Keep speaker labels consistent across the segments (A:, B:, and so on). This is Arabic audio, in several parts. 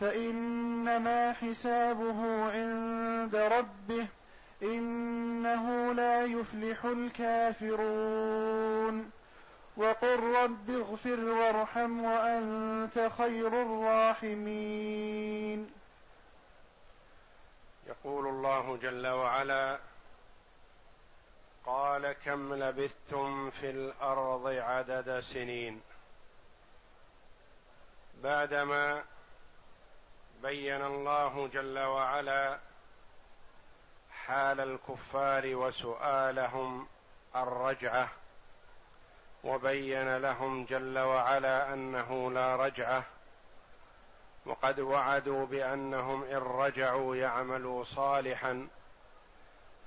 A: فإنما حسابه عند ربه إنه لا يفلح الكافرون. وقل رب اغفر وارحم وأنت خير الراحمين.
B: يقول الله جل وعلا قال كم لبثتم في الأرض عدد سنين؟ بعدما بين الله جل وعلا حال الكفار وسؤالهم الرجعة وبين لهم جل وعلا أنه لا رجعة وقد وعدوا بأنهم إن رجعوا يعملوا صالحا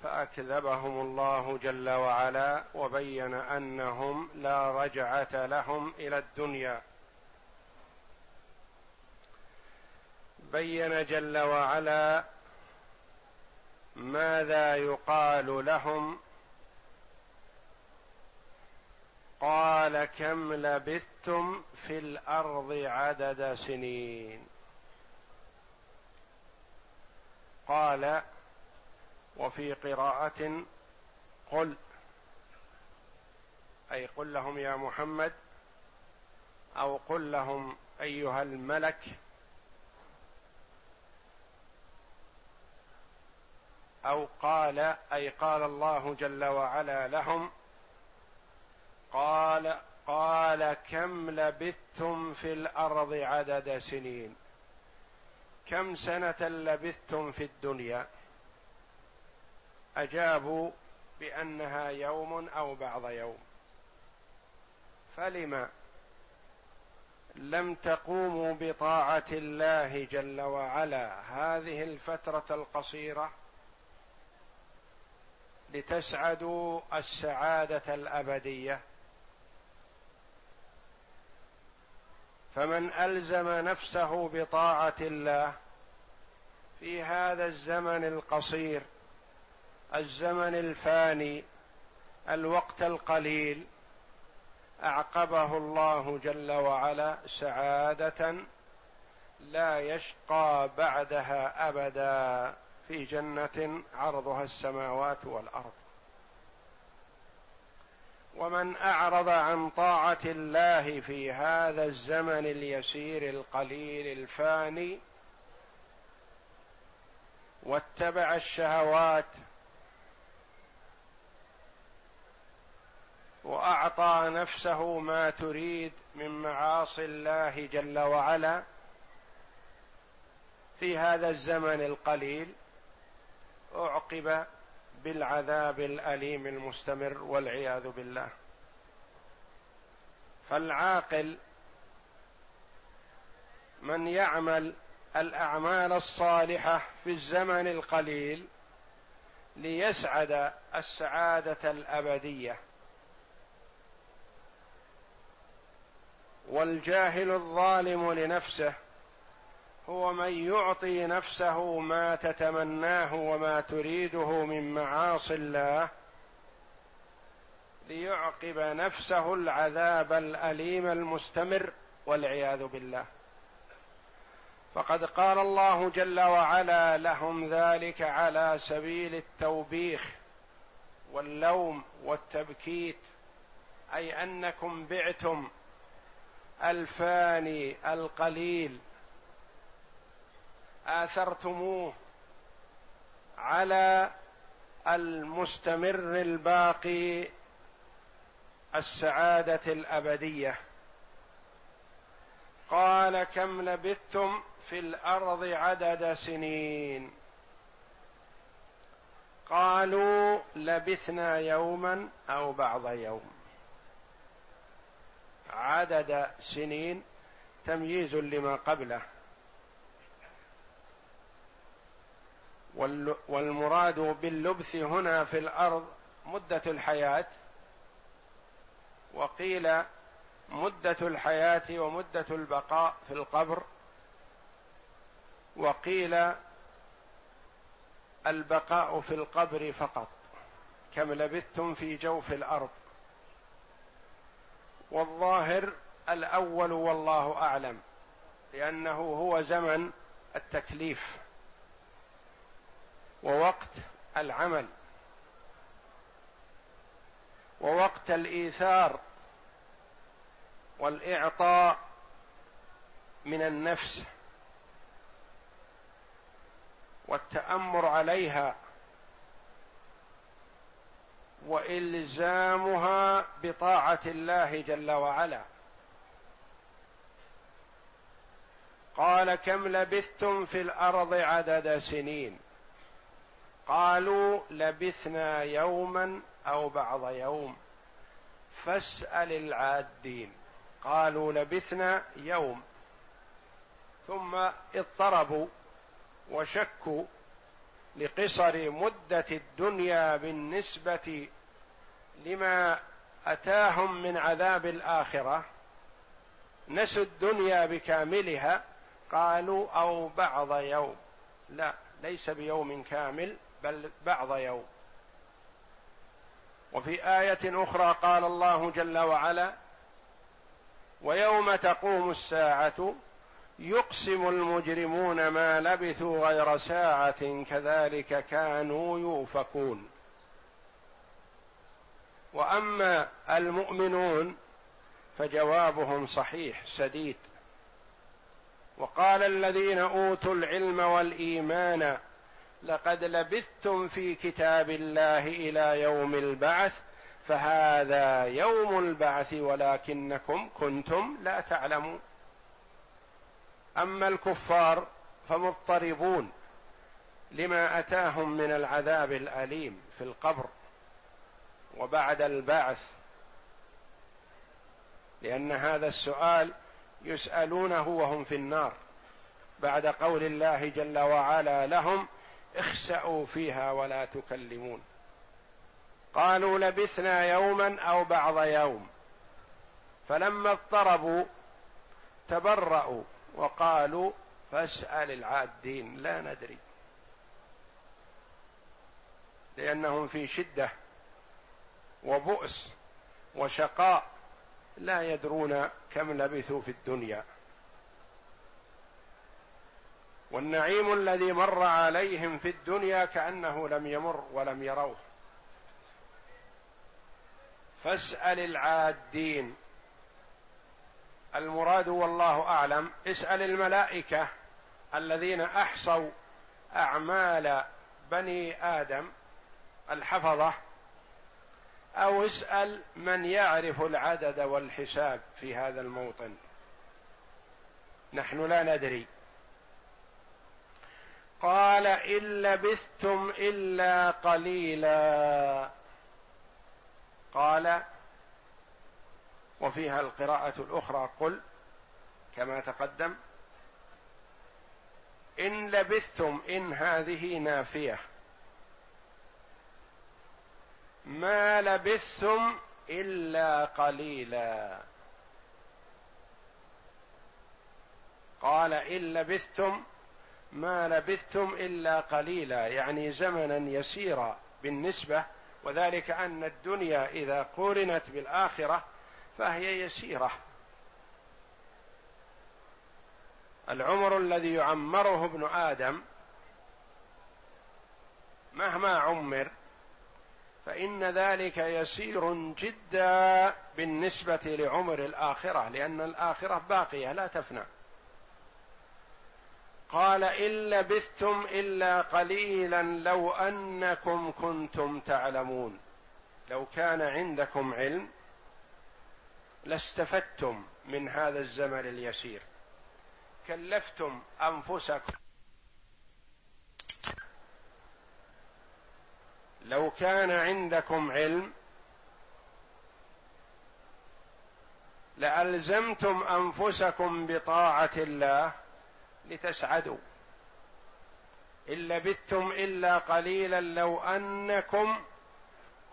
B: فأكذبهم الله جل وعلا وبين أنهم لا رجعة لهم إلى الدنيا. بين جل وعلا ماذا يقال لهم قال كم لبثتم في الأرض عدد سنين قال وفي قراءة قل أي قل لهم يا محمد أو قل لهم أيها الملك أو قال أي قال الله جل وعلا لهم قال قال كم لبثتم في الأرض عدد سنين؟ كم سنة لبثتم في الدنيا؟ أجابوا بأنها يوم أو بعض يوم. فلم لم تقوموا بطاعة الله جل وعلا؟ هذه الفترة القصيرة لتسعدوا السعادة الأبدية. فمن ألزم نفسه بطاعة الله في هذا الزمن القصير الزمن الفاني الوقت القليل أعقبه الله جل وعلا سعادة لا يشقى بعدها أبدا. في جنة عرضها السماوات والأرض. ومن أعرض عن طاعة الله في هذا الزمن اليسير القليل الفاني واتبع الشهوات وأعطى نفسه ما تريد من معاصي الله جل وعلا في هذا الزمن القليل أعقب بالعذاب الأليم المستمر والعياذ بالله. فالعاقل من يعمل الأعمال الصالحة في الزمن القليل ليسعد السعادة الأبدية. والجاهل الظالم لنفسه هو من يعطي نفسه ما تتمناه وما تريده من معاصي الله ليعقب نفسه العذاب الأليم المستمر والعياذ بالله. فقد قال الله جل وعلا لهم ذلك على سبيل التوبيخ واللوم والتبكيت أي أنكم بعتم الفاني القليل آثرتموه على المستمر الباقي السعادة الأبدية. قال كم لبثتم في الأرض عدد سنين؟ قالوا لبثنا يوما أو بعض يوم. عدد سنين تمييز لما قبله. والمراد باللبث هنا في الأرض مدة الحياة وقيل مدة الحياة ومدة البقاء في القبر وقيل البقاء في القبر فقط كم لبثتم في جوف الأرض. والظاهر الأول والله أعلم لأنه هو زمن التكليف. ووقت العمل ووقت الإيثار والإعطاء من النفس والتأمر عليها وإلزامها بطاعة الله جل وعلا. قال كم لبثتم في الأرض عدد سنين؟ قالوا لبثنا يوما أو بعض يوم. فاسأل العادين. قالوا لبثنا يوم. ثم اضطربوا وشكوا لقصر مدة الدنيا بالنسبة لما أتاهم من عذاب الآخرة. نسوا الدنيا بكاملها. قالوا أو بعض يوم. لا ليس بيوم كامل. بل بعض يوم. وفي آية أخرى قال الله جل وعلا ويوم تقوم الساعة يقسم المجرمون ما لبثوا غير ساعة كذلك كانوا يؤفكون. وأما المؤمنون فجوابهم صحيح سديد. وقال الذين أوتوا العلم والإيمان لقد لبثتم في كتاب الله إلى يوم البعث فهذا يوم البعث ولكنكم كنتم لا تعلمون. أما الكفار فمضطربون لما أتاهم من العذاب الأليم في القبر وبعد البعث لأن هذا السؤال يسألونه وهم في النار بعد قول الله جل وعلا لهم اخسأوا فيها ولا تكلمون. قالوا لبثنا يوما أو بعض يوم. فلما اضطربوا تبرأوا وقالوا فاسأل العادين لا ندري. لأنهم في شدة وبؤس وشقاء لا يدرون كم لبثوا في الدنيا. والنعيم الذي مر عليهم في الدنيا كأنه لم يمر ولم يروه. فاسأل العادين. المراد والله أعلم اسأل الملائكة الذين أحصوا أعمال بني آدم الحفظة أو اسأل من يعرف العدد والحساب في هذا الموطن. نحن لا ندري. قال إن لبثتم إلا قليلا. قال وفيها القراءة الأخرى قل كما تقدم إن لبثتم إن هذه نافية. ما لبثتم إلا قليلا. قال إن لبثتم ما لبثتم إلا قليلا يعني زمنا يسيرا بالنسبة وذلك أن الدنيا إذا قورنت بالآخرة فهي يسيرة. العمر الذي يعمره ابن آدم مهما عمر فإن ذلك يسير جدا بالنسبة لعمر الآخرة لأن الآخرة باقية لا تفنى. قال إن لبثتم إلا قليلا لو أنكم كنتم تعلمون. لو كان عندكم علم لاستفدتم من هذا الزمن اليسير. كلفتم أنفسكم. لو كان عندكم علم لألزمتم أنفسكم بطاعة الله لتسعدوا إن لبثتم إلا قليلا لو أنكم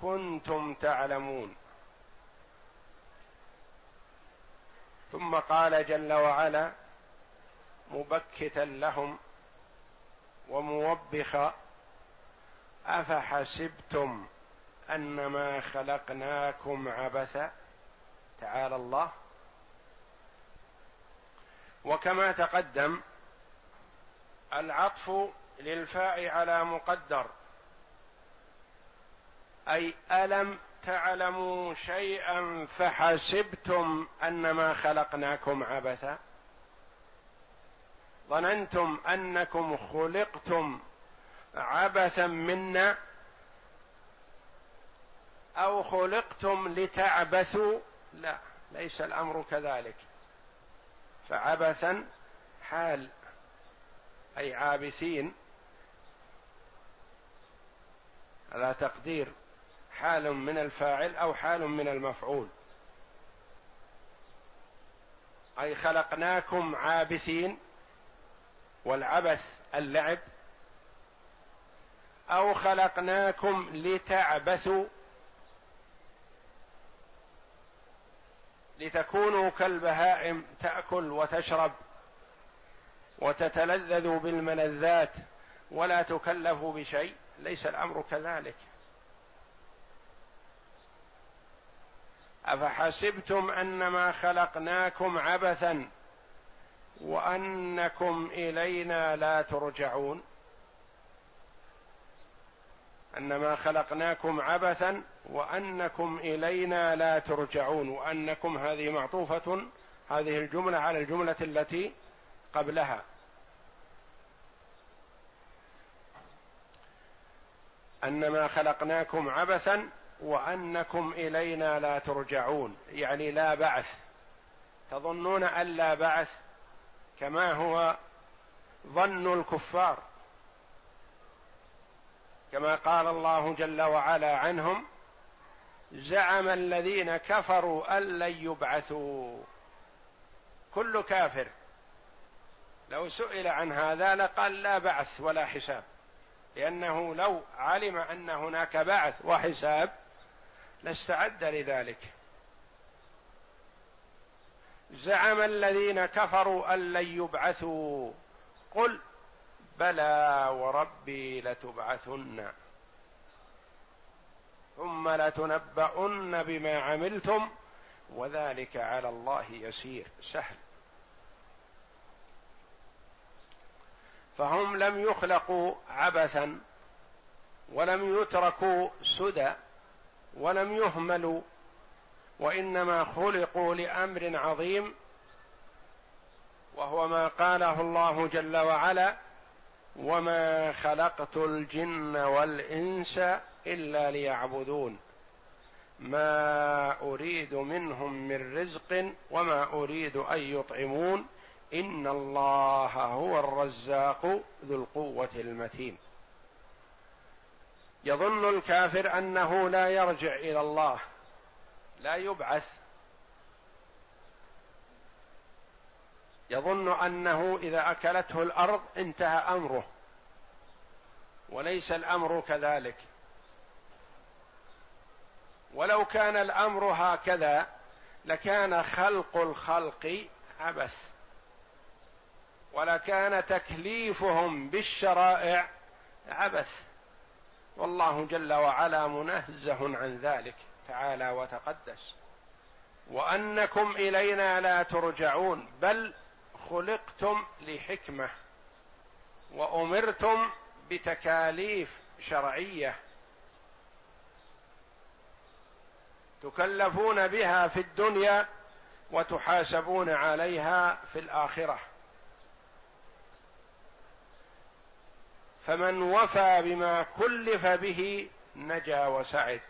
B: كنتم تعلمون. ثم قال جل وعلا مبكتا لهم وموبخا أفحسبتم أنما خلقناكم عبثا؟ تعالى الله. وكما تقدم العطف للفاء على مقدر. أي ألم تعلموا شيئا فحسبتم أنما خلقناكم عبثا؟ ظننتم أنكم خلقتم عبثا منا؟ أو خلقتم لتعبثوا؟ لا ليس الأمر كذلك. فعبثا حال أي عابثين. على تقدير حال من الفاعل أو حال من المفعول. أي خلقناكم عابثين والعبث اللعب. أو خلقناكم لتعبثوا. لتكونوا كالبهائم تأكل وتشرب. وتتلذذ بالملذات ولا تكلفوا بشيء ليس الأمر كذلك. أفحسبتم أنما خلقناكم عبثا وأنكم إلينا لا ترجعون؟ أنما خلقناكم عبثا وأنكم إلينا لا ترجعون وأنكم هذه معطوفة هذه الجملة على الجملة التي قبلها. انما خلقناكم عبثا وأنكم إلينا لا ترجعون. يعني لا بعث. تظنون أن لا بعث؟ كما هو ظن الكفار. كما قال الله جل وعلا عنهم زعم الذين كفروا أن لن يبعثوا. كل كافر. لو سئل عن هذا لقال لا بعث ولا حساب. لأنه لو علم أن هناك بعث وحساب لاستعد لذلك. زعم الذين كفروا أن لن يبعثوا. قل بلى وربي لتبعثن ثم لتنبؤن بما عملتم وذلك على الله يسير. سهل. فهم لم يخلقوا عبثا ولم يتركوا سدى ولم يهملوا وإنما خلقوا لأمر عظيم وهو ما قاله الله جل وعلا وما خلقت الجن والإنس إلا ليعبدون ما أريد منهم من رزق وما أريد أن يطعمون إن الله هو الرزاق ذو القوة المتين. يظن الكافر أنه لا يرجع إلى الله لا يبعث. يظن أنه إذا أكلته الأرض انتهى أمره وليس الأمر كذلك. ولو كان الأمر هكذا لكان خلق الخلق عبث. ولكان تكليفهم بالشرائع عبث. والله جل وعلا منزه عن ذلك تعالى وتقدس. وأنكم إلينا لا ترجعون بل خلقتم لحكمة وأمرتم بتكاليف شرعية تكلفون بها في الدنيا وتحاسبون عليها في الآخرة. فمن وفى بما كلف به نجا وسعد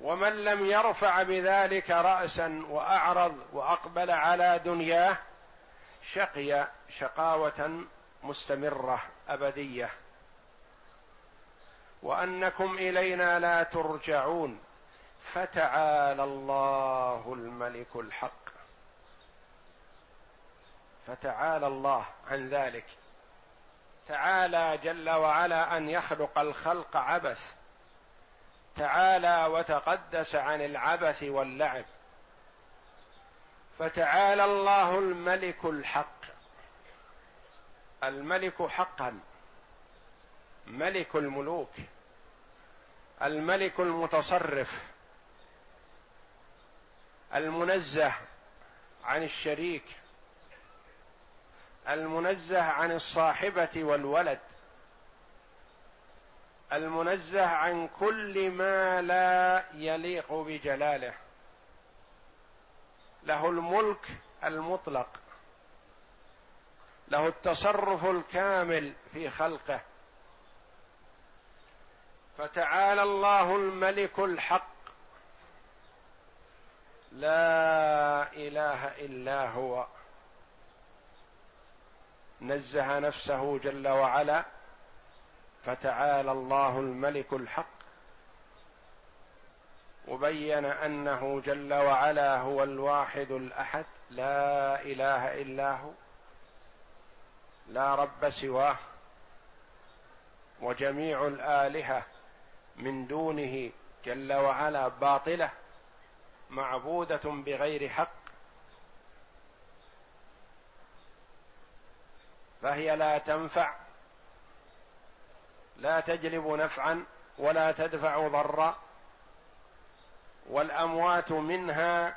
B: ومن لم يرفع بذلك رأسا وأعرض وأقبل على دنياه شقي شقاوة مستمرة أبدية. وأنكم إلينا لا ترجعون فتعالى الله الملك الحق. فتعالى الله عن ذلك. تعالى جل وعلا أن يخلق الخلق عبث. تعالى وتقدس عن العبث واللعب. فتعالى الله الملك الحق. الملك حقا. ملك الملوك. الملك المتصرف. المنزه عن الشريك. المنزه عن الصاحبة والولد. المنزه عن كل ما لا يليق بجلاله. له الملك المطلق. له التصرف الكامل في خلقه. فتعالى الله الملك الحق. لا إله إلا هو. نزه نفسه جل وعلا فتعالى الله الملك الحق وبين أنه جل وعلا هو الواحد الأحد لا إله إلا هو لا رب سواه وجميع الآلهة من دونه جل وعلا باطلة معبودة بغير حق فهي لا تنفع. لا تجلب نفعا ولا تدفع ضرا. والأموات منها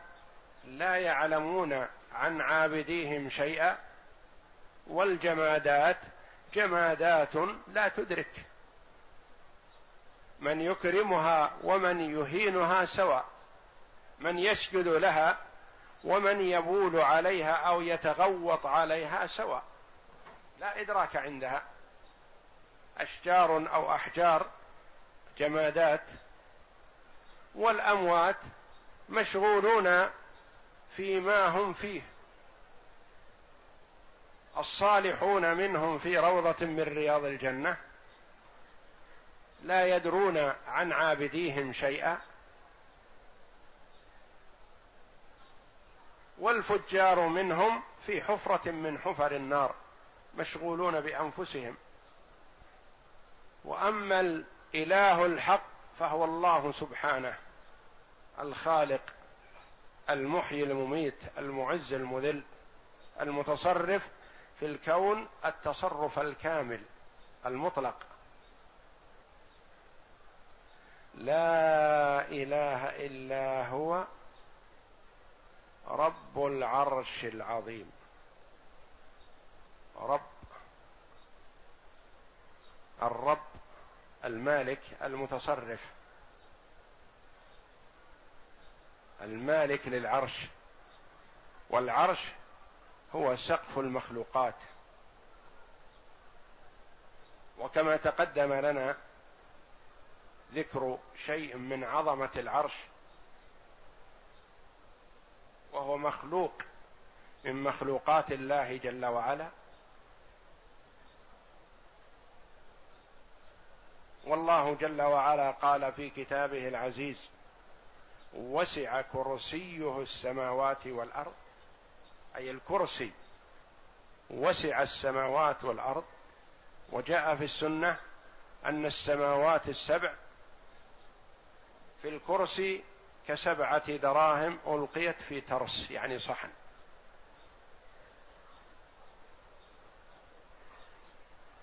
B: لا يعلمون عن عابديهم شيئا. والجمادات جمادات لا تدرك. من يكرمها ومن يهينها سواء. من يسجد لها ومن يبول عليها أو يتغوط عليها سواء. لا إدراك عندها. أشجار أو أحجار جمادات. والأموات مشغولون فيما هم فيه. الصالحون منهم في روضة من رياض الجنة. لا يدرون عن عابديهم شيئا. والفجار منهم في حفرة من حفر النار. مشغولون بأنفسهم. وأما الإله الحق فهو الله سبحانه الخالق المحيي المميت المعز المذل المتصرف في الكون التصرف الكامل المطلق. لا إله إلا هو رب العرش العظيم. رب الرب المالك المتصرف المالك للعرش والعرش هو سقف المخلوقات. وكما تقدم لنا ذكر شيء من عظمة العرش وهو مخلوق من مخلوقات الله جل وعلا والله جل وعلا قال في كتابه العزيز وسع كرسيه السماوات والأرض أي الكرسي وسع السماوات والأرض وجاء في السنة أن السماوات السبع في الكرسي كسبعة دراهم ألقيت في ترس يعني صحن.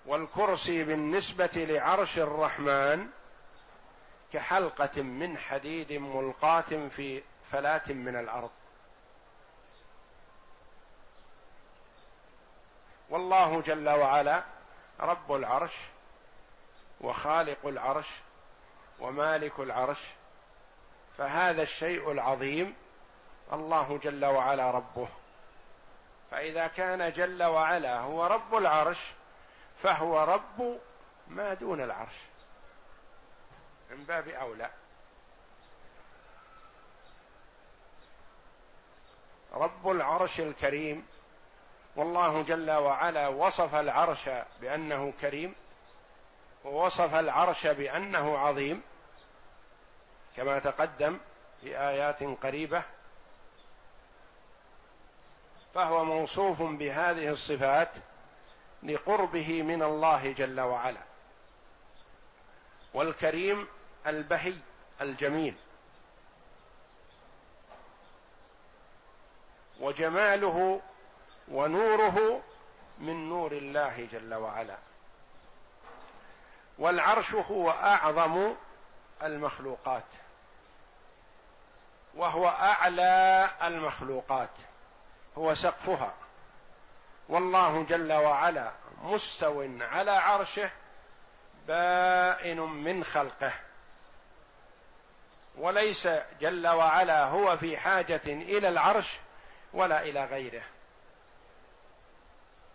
B: والكرسي بالنسبة لعرش الرحمن كحلقة من حديد ملقاة في فلاة من الأرض. والله جل وعلا رب العرش وخالق العرش ومالك العرش فهذا الشيء العظيم الله جل وعلا ربه. فإذا كان جل وعلا هو رب العرش فهو رب ما دون العرش. من باب أولى. رب العرش الكريم. والله جل وعلا وصف العرش بأنه كريم ووصف العرش بأنه عظيم كما تقدم في آيات قريبة. فهو موصوف بهذه الصفات لقربه من الله جل وعلا. والكريم البهي الجميل. وجماله ونوره من نور الله جل وعلا. والعرش هو أعظم المخلوقات. وهو أعلى المخلوقات. هو سقفها. والله جل وعلا مستو على عرشه بائن من خلقه. وليس جل وعلا هو في حاجة إلى العرش ولا إلى غيره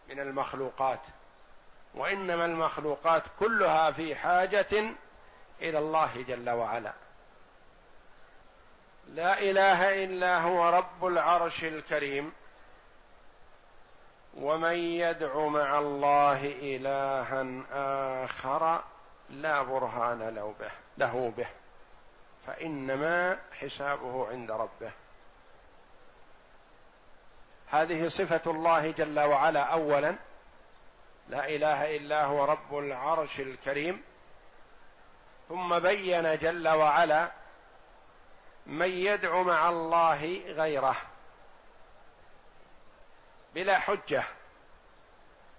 B: من المخلوقات. وإنما المخلوقات كلها في حاجة إلى الله جل وعلا. لا إله إلا هو رب العرش الكريم. ومن يدع مع الله إلها آخر لا برهان له به له به. فإنما حسابه عند ربه. هذه صفة الله جل وعلا. اولا لا إله إلا هو رب العرش الكريم. ثم بين جل وعلا من يدعو مع الله غيره. بلا حجة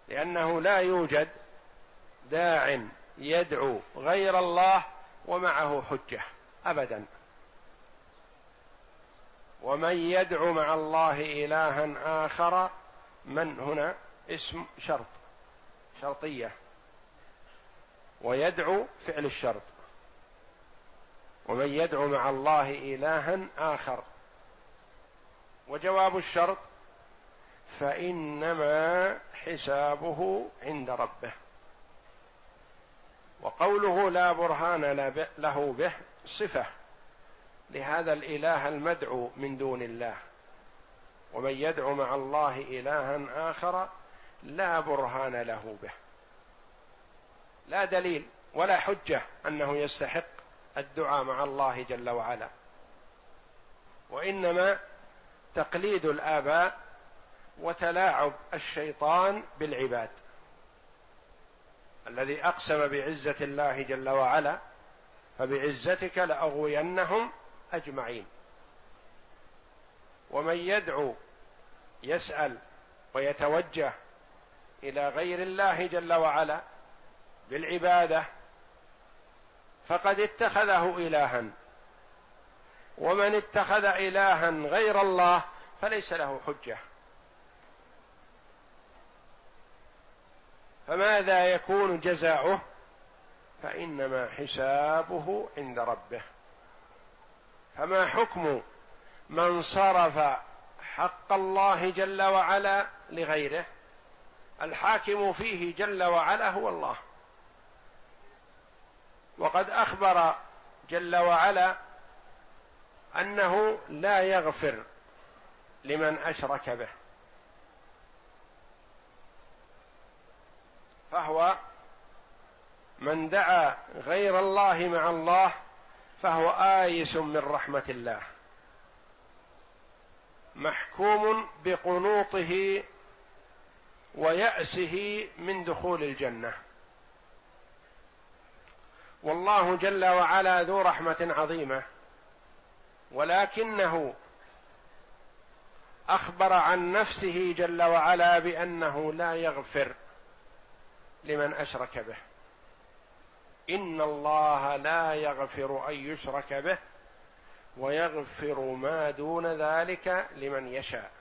B: لأنه لا يوجد داع يدعو غير الله ومعه حجة ابدا. ومن يدعو مع الله الها آخر من هنا؟ اسم شرط شرطية. ويدعو فعل الشرط. ومن يدعو مع الله الها آخر. وجواب الشرط فإنما حسابه عند ربه. وقوله لا برهان له به صفة. لهذا الإله المدعو من دون الله. ومن يدعو مع الله إلها آخر لا برهان له به. لا دليل ولا حجة أنه يستحق الدعاء مع الله جل وعلا. وإنما تقليد الآباء وتلاعب الشيطان بالعباد. الذي أقسم بعزة الله جل وعلا فبعزتك لأغوينهم أجمعين. ومن يدعو يسأل ويتوجه إلى غير الله جل وعلا بالعبادة فقد اتخذه الها. ومن اتخذ الها غير الله فليس له حجة. فماذا يكون جزاؤه؟ فإنما حسابه عند ربه. فما حكم من صرف حق الله جل وعلا لغيره؟ الحاكم فيه جل وعلا هو الله. وقد أخبر جل وعلا أنه لا يغفر لمن أشرك به. فهو من دعا غير الله مع الله فهو آيس من رحمة الله. محكوم بقنوطه ويأسه من دخول الجنة. والله جل وعلا ذو رحمة عظيمة ولكنه أخبر عن نفسه جل وعلا بأنه لا يغفر. لمن أشرك به. إن الله لا يغفر أن يشرك به ويغفر ما دون ذلك لمن يشاء.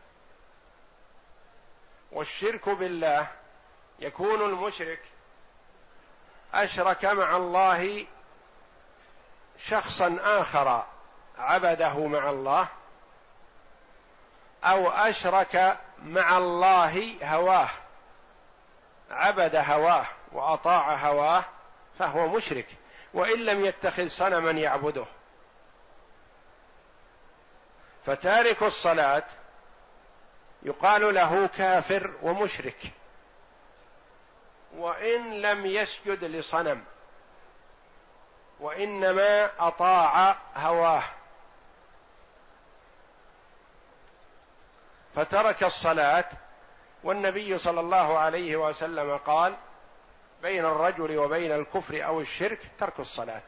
B: والشرك بالله يكون المشرك أشرك مع الله شخصا آخر عبده مع الله أو أشرك مع الله هواه. عبد هواه وأطاع هواه فهو مشرك وإن لم يتخذ صنما يعبده. فتارك الصلاة يقال له كافر ومشرك وإن لم يسجد لصنم وإنما أطاع هواه. فترك الصلاة والنبي صلى الله عليه وسلم قال بين الرجل وبين الكفر أو الشرك ترك الصلاة.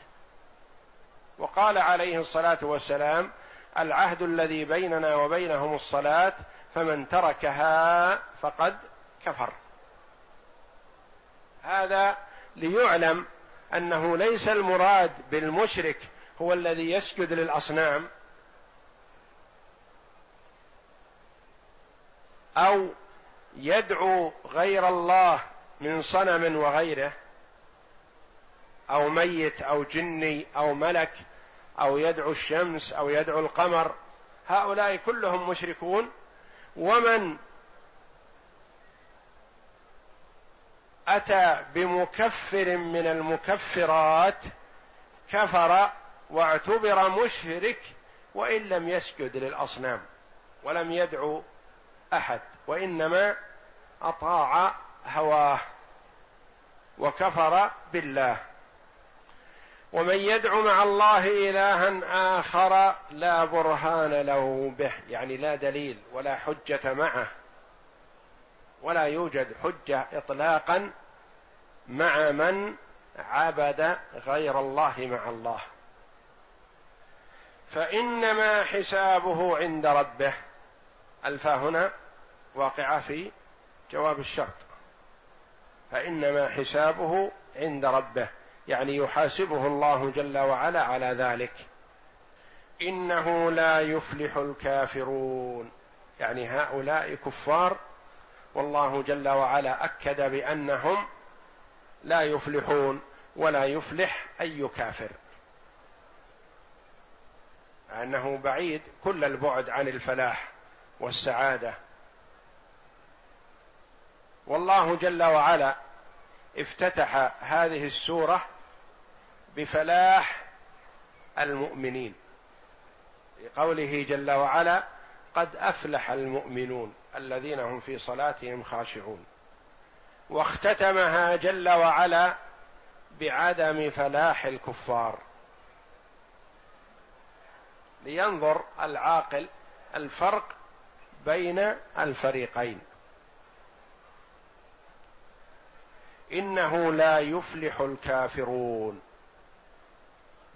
B: وقال عليه الصلاة والسلام العهد الذي بيننا وبينهم الصلاة فمن تركها فقد كفر. هذا ليعلم أنه ليس المراد بالمشرك هو الذي يسجد للأصنام أو يدعو غير الله من صنم وغيره أو ميت أو جني أو ملك أو يدعو الشمس أو يدعو القمر هؤلاء كلهم مشركون. ومن أتى بمكفر من المكفرات كفر واعتبر مشرك وإن لم يسجد للأصنام ولم يدعو أحد. وإنما أطاع هواه وكفر بالله. ومن يدعو مع الله إلها آخر لا برهان له به يعني لا دليل ولا حجة معه ولا يوجد حجة اطلاقا مع من عبد غير الله مع الله. فإنما حسابه عند ربه. الفا هنا واقعة في جواب الشرط. فإنما حسابه عند ربه يعني يحاسبه الله جل وعلا على ذلك. إنه لا يفلح الكافرون. يعني هؤلاء كفار والله جل وعلا أكد بأنهم لا يفلحون ولا يفلح أي كافر. انه بعيد كل البعد عن الفلاح والسعادة. والله جل وعلا افتتح هذه السورة بفلاح المؤمنين. لقوله جل وعلا قد أفلح المؤمنون الذين هم في صلاتهم خاشعون. واختتمها جل وعلا بعدم فلاح الكفار. لينظر العاقل الفرق بين الفريقين. إنه لا يفلح الكافرون.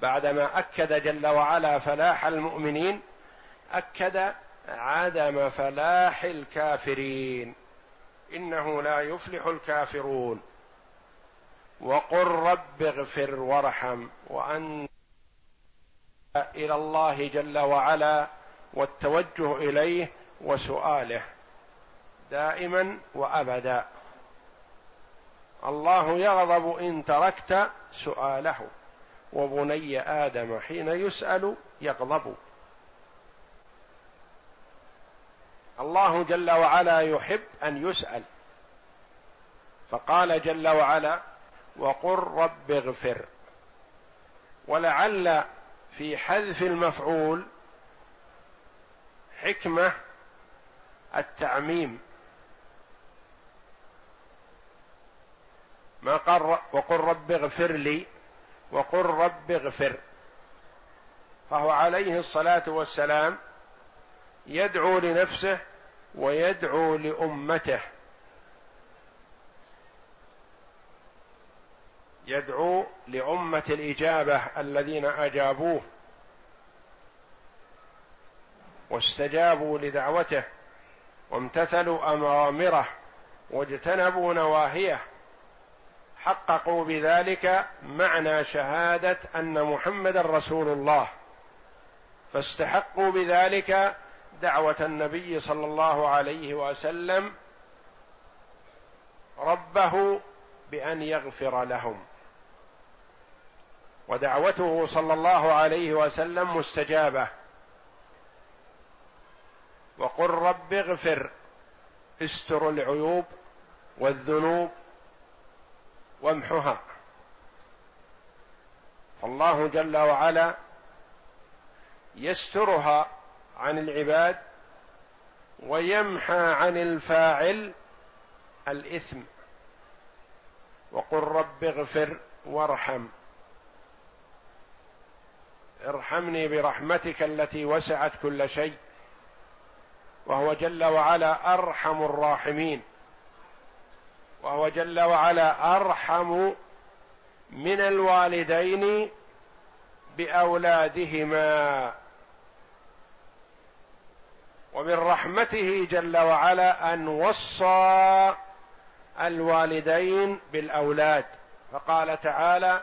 B: بعدما أكد جل وعلا فلاح المؤمنين أكد عدم فلاح الكافرين. إنه لا يفلح الكافرون. وقل رب اغفر وارحم وان إلى الله جل وعلا والتوجه إليه وسؤاله دائما وابدا. الله يغضب إن تركت سؤاله وبني آدم حين يسأل يغضب. الله جل وعلا يحب أن يسأل. فقال جل وعلا وقل رب اغفر. ولعل في حذف المفعول حكمة التعميم. ما قال وقل رب اغفر لي وقل رب اغفر. فهو عليه الصلاة والسلام يدعو لنفسه ويدعو لأمته. يدعو لأمة الإجابة الذين أجابوه واستجابوا لدعوته وامتثلوا اوامره واجتنبوا نواهيه. حققوا بذلك معنى شهادة أن محمدا رسول الله. فاستحقوا بذلك دعوة النبي صلى الله عليه وسلم ربه بأن يغفر لهم. ودعوته صلى الله عليه وسلم مستجابة. وقل رب اغفر استر العيوب والذنوب وامحها فالله جل وعلا يسترها عن العباد ويمحى عن الفاعل الإثم. وقل رب اغفر وارحم. ارحمني برحمتك التي وسعت كل شيء. وهو جل وعلا أرحم الراحمين. وهو جل وعلا أرحم من الوالدين بأولادهما. ومن رحمته جل وعلا أن وصى الوالدين بالأولاد. فقال تعالى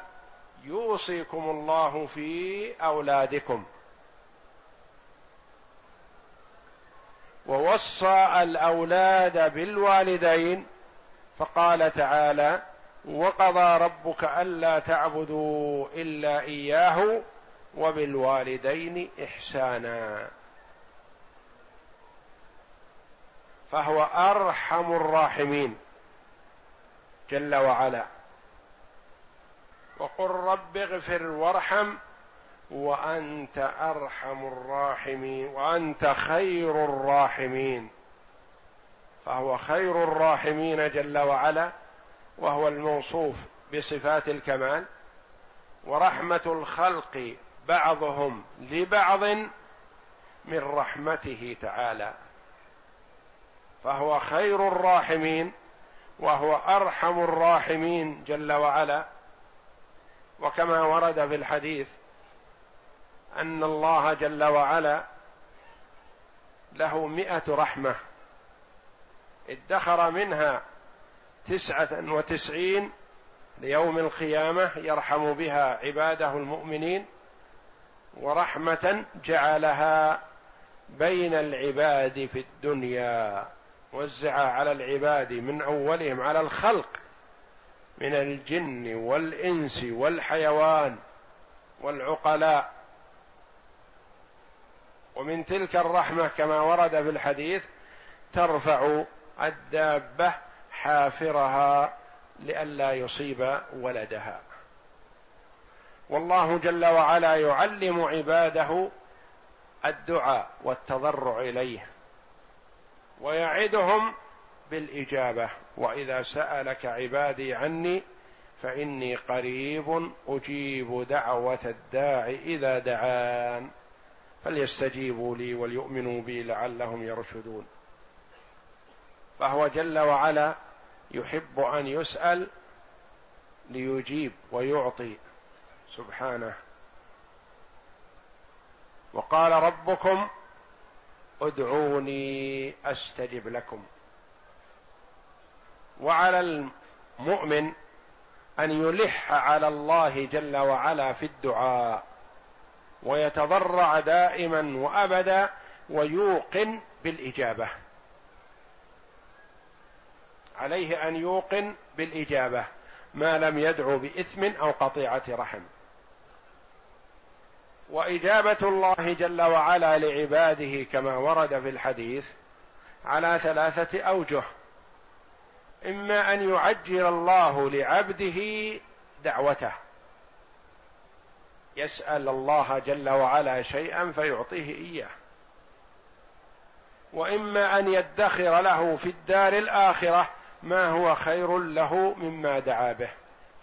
B: يوصيكم الله في أولادكم. ووصى الأولاد بالوالدين فقال تعالى وقضى ربك ألا تعبدوا إلا إياه وبالوالدين إحسانا. فهو أرحم الراحمين جل وعلا. وقل رب اغفر وارحم وأنت أرحم الراحمين وأنت خير الراحمين. فهو خير الراحمين جل وعلا وهو الموصوف بصفات الكمال. ورحمة الخلق بعضهم لبعض من رحمته تعالى. فهو خير الراحمين وهو أرحم الراحمين جل وعلا. وكما ورد في الحديث أن الله جل وعلا له مئة رحمة. ادخر منها تسعة وتسعين ليوم القيامة يرحم بها عباده المؤمنين ورحمة جعلها بين العباد في الدنيا وزعها على العباد من أولهم على الخلق من الجن والإنس والحيوان والعقلاء. ومن تلك الرحمة كما ورد في الحديث ترفع الدابة حافرها لئلا يصيب ولدها. والله جل وعلا يعلم عباده الدعاء والتضرع إليه ويعدهم بالإجابة. وإذا سألك عبادي عني فإني قريب أجيب دعوة الداع إذا دعان فليستجيبوا لي وليؤمنوا بي لعلهم يرشدون. فهو جل وعلا يحب أن يسأل ليجيب ويعطي. سبحانه. وقال ربكم ادعوني أستجب لكم. وعلى المؤمن أن يلح على الله جل وعلا في الدعاء ويتضرع دائما وأبدا ويوقن بالإجابة. عليه أن يوقن بالإجابة ما لم يدعو بإثم أو قطيعة رحم. وإجابة الله جل وعلا لعباده كما ورد في الحديث على ثلاثة أوجه. إما أن يعجل الله لعبده دعوته. يسأل الله جل وعلا شيئا فيعطيه إياه. وإما أن يدخر له في الدار الآخرة ما هو خير له مما دعا به.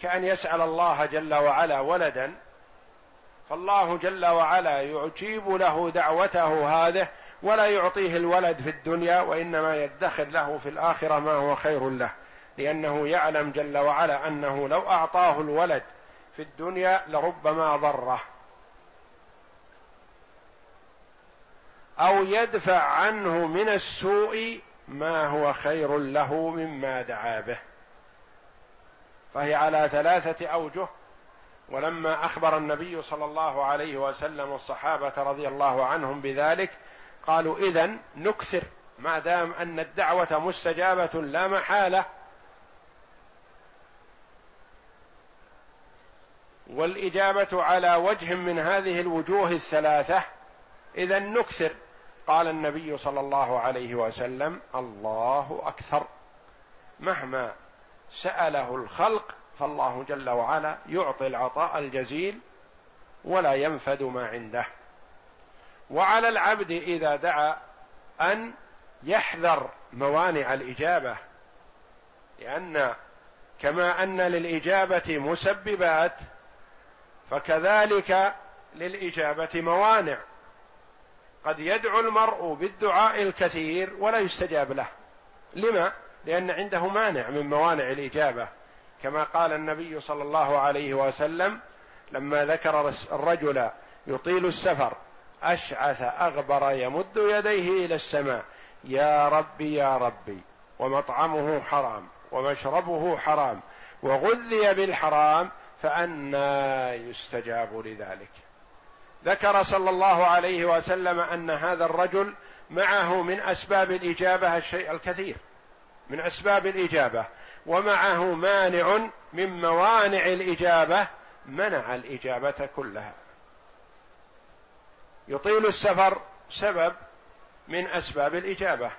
B: كأن يسأل الله جل وعلا ولدا فالله جل وعلا يجيب له دعوته هذه ولا يعطيه الولد في الدنيا وإنما يدخر له في الآخرة ما هو خير له. لأنه يعلم جل وعلا أنه لو أعطاه الولد في الدنيا لربما ضره. أو يدفع عنه من السوء ما هو خير له مما دعا به. فهي على ثلاثة أوجه ولما أخبر النبي صلى الله عليه وسلم الصحابة رضي الله عنهم بذلك قالوا اذا نكثر ما دام أن الدعوة مستجابة لا محالة. والإجابة على وجه من هذه الوجوه الثلاثة اذا نكثر. قال النبي صلى الله عليه وسلم الله أكثر. مهما سأله الخلق فالله جل وعلا يعطي العطاء الجزيل ولا ينفد ما عنده. وعلى العبد إذا دعا أن يحذر موانع الإجابة لأن كما أن للإجابة مسببات فكذلك للإجابة موانع. قد يدعو المرء بالدعاء الكثير ولا يستجاب له. لما؟ لأن عنده مانع من موانع الإجابة. كما قال النبي صلى الله عليه وسلم لما ذكر الرجل يطيل السفر أشعث أغبر يمد يديه إلى السماء. يا ربي يا ربي ومطعمه حرام ومشربه حرام وغذي بالحرام فأنى يستجاب لذلك. ذكر صلى الله عليه وسلم أن هذا الرجل معه من أسباب الإجابة الشيء الكثير. من أسباب الإجابة. ومعه مانع من موانع الإجابة منع الإجابة كلها. يطيل السفر سبب من أسباب الإجابة.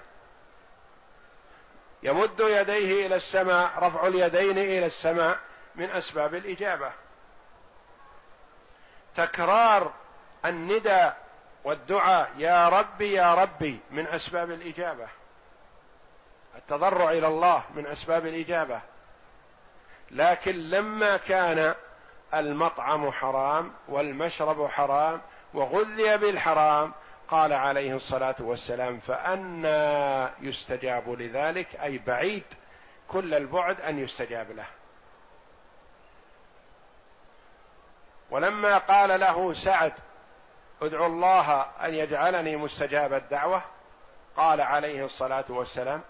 B: يمد يديه إلى السماء رفع اليدين إلى السماء من أسباب الإجابة. تكرار الندى والدعاء يا ربي يا ربي من أسباب الإجابة. التضرع إلى الله من أسباب الإجابة. لكن لما كان المطعم حرام والمشرب حرام وغذي بالحرام قال عليه الصلاة والسلام فانى يستجاب لذلك أي بعيد كل البعد أن يستجاب له. ولما قال له سعد ادعو الله أن يجعلني مستجاب الدعوة. قال عليه الصلاة والسلام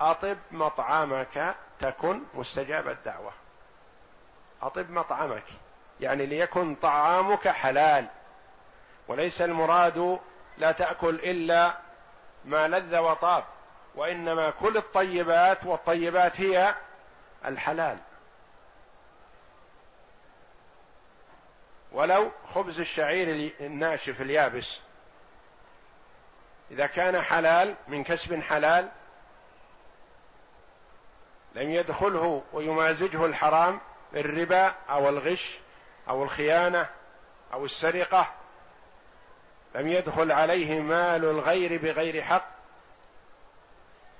B: أطب مطعمك تكن مستجاب الدعوة. أطب مطعمك يعني ليكن طعامك حلال. وليس المراد لا تأكل إلا ما لذ وطاب وإنما كل الطيبات والطيبات هي الحلال. ولو خبز الشعير الناشف اليابس. إذا كان حلال من كسب حلال لم يدخله ويمازجه الحرام الربا أو الغش أو الخيانة أو السرقة لم يدخل عليه مال الغير بغير حق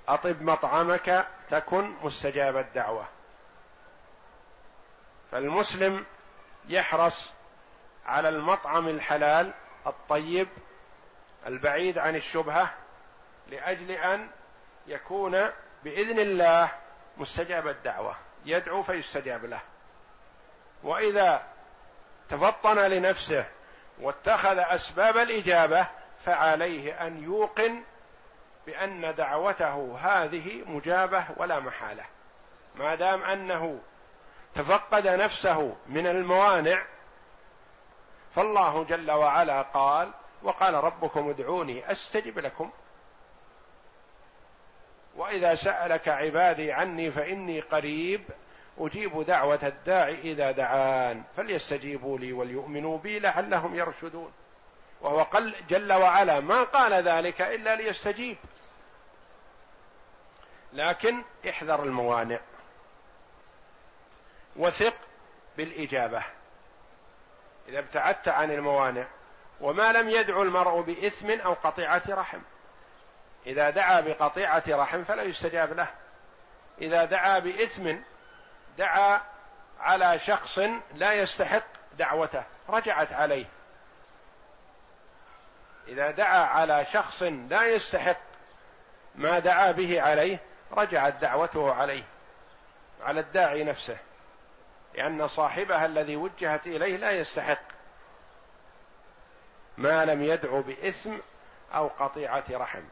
B: أطب مطعمك تكن مستجاب الدعوة. فالمسلم يحرص على المطعم الحلال الطيب البعيد عن الشبهة لأجل أن يكون بإذن الله مستجاب الدعوة. يدعو فيستجاب له. وإذا تفطن لنفسه واتخذ أسباب الإجابة فعليه أن يوقن بأن دعوته هذه مجابة ولا محالة. ما دام أنه تفقد نفسه من الموانع فالله جل وعلا قال وقال ربكم ادعوني أستجب لكم. وإذا سألك عبادي عني فإني قريب أجيب دعوة الداعي إذا دعان. فليستجيبوا لي وليؤمنوا بي لعلهم يرشدون. وهو قل جل وعلا ما قال ذلك إلا ليستجيب. لكن احذر الموانع. وثق بالإجابة. إذا ابتعدت عن الموانع وما لم يدعو المرء بإثم أو قطيعة رحم. إذا دعا بقطيعة رحم فلا يستجاب له. إذا دعا بإثم دعا على شخص لا يستحق دعوته رجعت عليه. إذا دعا على شخص لا يستحق ما دعا به عليه رجعت دعوته عليه على الداعي نفسه. لأن صاحبها الذي وجهت إليه لا يستحق. ما لم يدعو بإثم أو قطيعة رحم.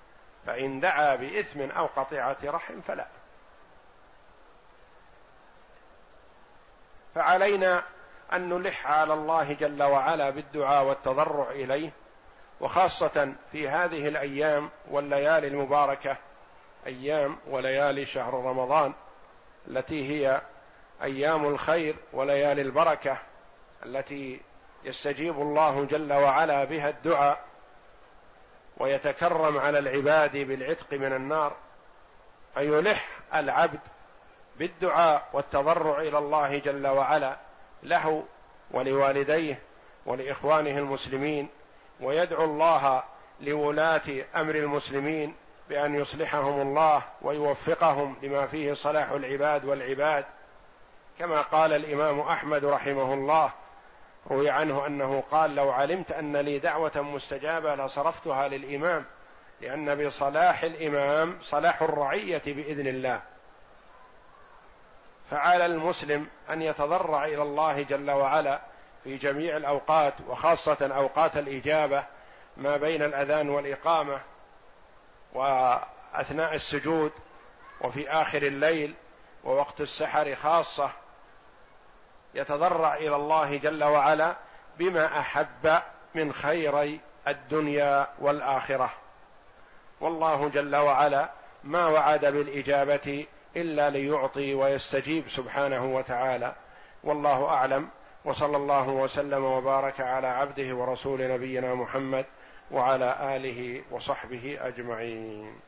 B: فإن دعا بإثم أو قطيعة رحم فلا. فعلينا أن نلح على الله جل وعلا بالدعاء والتضرع إليه وخاصة في هذه الأيام والليالي المباركة أيام وليالي شهر رمضان التي هي أيام الخير وليالي البركة التي يستجيب الله جل وعلا بها الدعاء ويتكرم على العباد بالعتق من النار فيلح العبد بالدعاء والتضرع إلى الله جل وعلا له ولوالديه ولإخوانه المسلمين ويدعو الله لولاة أمر المسلمين بأن يصلحهم الله ويوفقهم لما فيه صلاح العباد والعباد كما قال الإمام أحمد رحمه الله روي عنه أنه قال لو علمت أن لي دعوة مستجابة لصرفتها للإمام لأن بصلاح الإمام صلاح الرعية بإذن الله. فعلى المسلم أن يتضرع إلى الله جل وعلا في جميع الأوقات وخاصة أوقات الإجابة ما بين الأذان والإقامة وأثناء السجود وفي آخر الليل ووقت السحر خاصة يتضرع إلى الله جل وعلا بما أحب من خيري الدنيا والآخرة. والله جل وعلا ما وعد بالإجابة إلا ليعطي ويستجيب سبحانه وتعالى. والله أعلم. وصلى الله وسلم وبارك على عبده ورسول نبينا محمد وعلى آله وصحبه أجمعين.